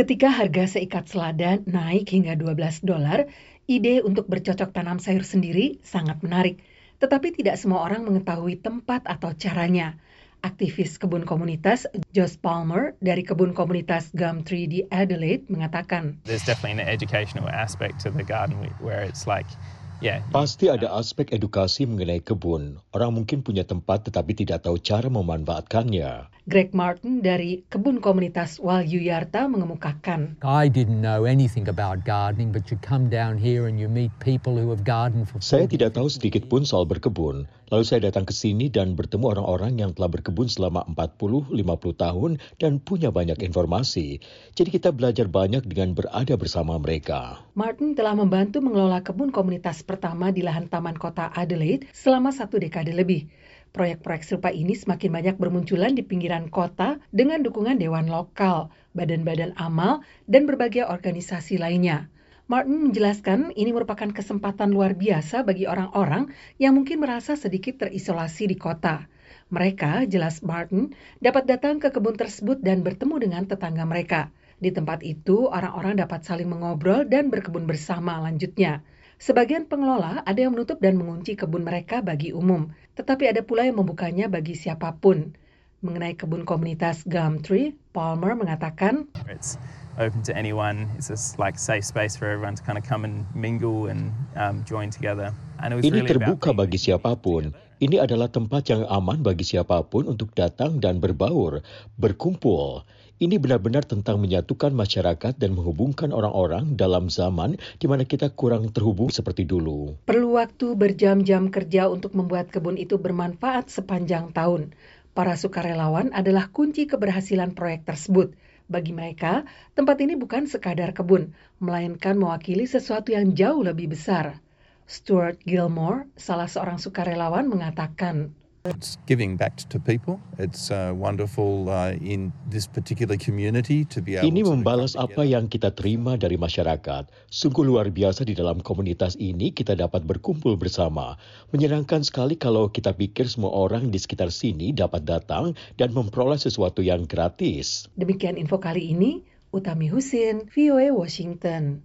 Ketika harga seikat selada naik hingga 12 dolar, ide untuk bercocok tanam sayur sendiri sangat menarik. Tetapi tidak semua orang mengetahui tempat atau caranya. Aktivis kebun komunitas Josh Palmer dari kebun komunitas Gumtree di Adelaide mengatakan, There's definitely an educational aspect to the garden where it's like Yeah. Pasti ada aspek edukasi mengenai kebun. Orang mungkin punya tempat tetapi tidak tahu cara memanfaatkannya. Greg Martin dari kebun komunitas Walyuyarta mengemukakan. I didn't know anything about gardening, but you come down here and you meet people who have gardened for. Saya tidak tahu sedikit pun soal berkebun. Lalu saya datang ke sini dan bertemu orang-orang yang telah berkebun selama 40-50 tahun dan punya banyak informasi. Jadi kita belajar banyak dengan berada bersama mereka. Martin telah membantu mengelola kebun komunitas pertama di lahan taman kota Adelaide selama satu dekade lebih. Proyek-proyek serupa ini semakin banyak bermunculan di pinggiran kota dengan dukungan dewan lokal, badan-badan amal, dan berbagai organisasi lainnya. Martin menjelaskan ini merupakan kesempatan luar biasa bagi orang-orang yang mungkin merasa sedikit terisolasi di kota. Mereka, jelas Martin, dapat datang ke kebun tersebut dan bertemu dengan tetangga mereka. Di tempat itu, orang-orang dapat saling mengobrol dan berkebun bersama lanjutnya. Sebagian pengelola ada yang menutup dan mengunci kebun mereka bagi umum, tetapi ada pula yang membukanya bagi siapa pun. Mengenai kebun komunitas Gumtree, Palmer mengatakan, open to anyone. It's just like safe space for everyone to kind of come and mingle and um, join together. And it was Ini really about terbuka bagi siapa pun. Ini adalah tempat yang aman bagi siapa pun untuk datang dan berbaur, berkumpul. Ini benar-benar tentang menyatukan masyarakat dan menghubungkan orang-orang dalam zaman di mana kita kurang terhubung seperti dulu. perlu waktu berjam-jam kerja untuk membuat kebun itu bermanfaat sepanjang tahun. Para sukarelawan adalah kunci keberhasilan proyek tersebut. Bagi mereka, tempat ini bukan sekadar kebun, melainkan mewakili sesuatu yang jauh lebih besar. Stuart Gilmore, salah seorang sukarelawan, mengatakan, It's giving back to people. It's uh, wonderful uh, in this particular community to be able Ini membalas apa yang kita terima dari masyarakat. Sungguh luar biasa di dalam komunitas ini kita dapat berkumpul bersama. Menyenangkan sekali kalau kita pikir semua orang di sekitar sini dapat datang dan memperoleh sesuatu yang gratis. demikian info kali ini, Utami Husin, VOA Washington.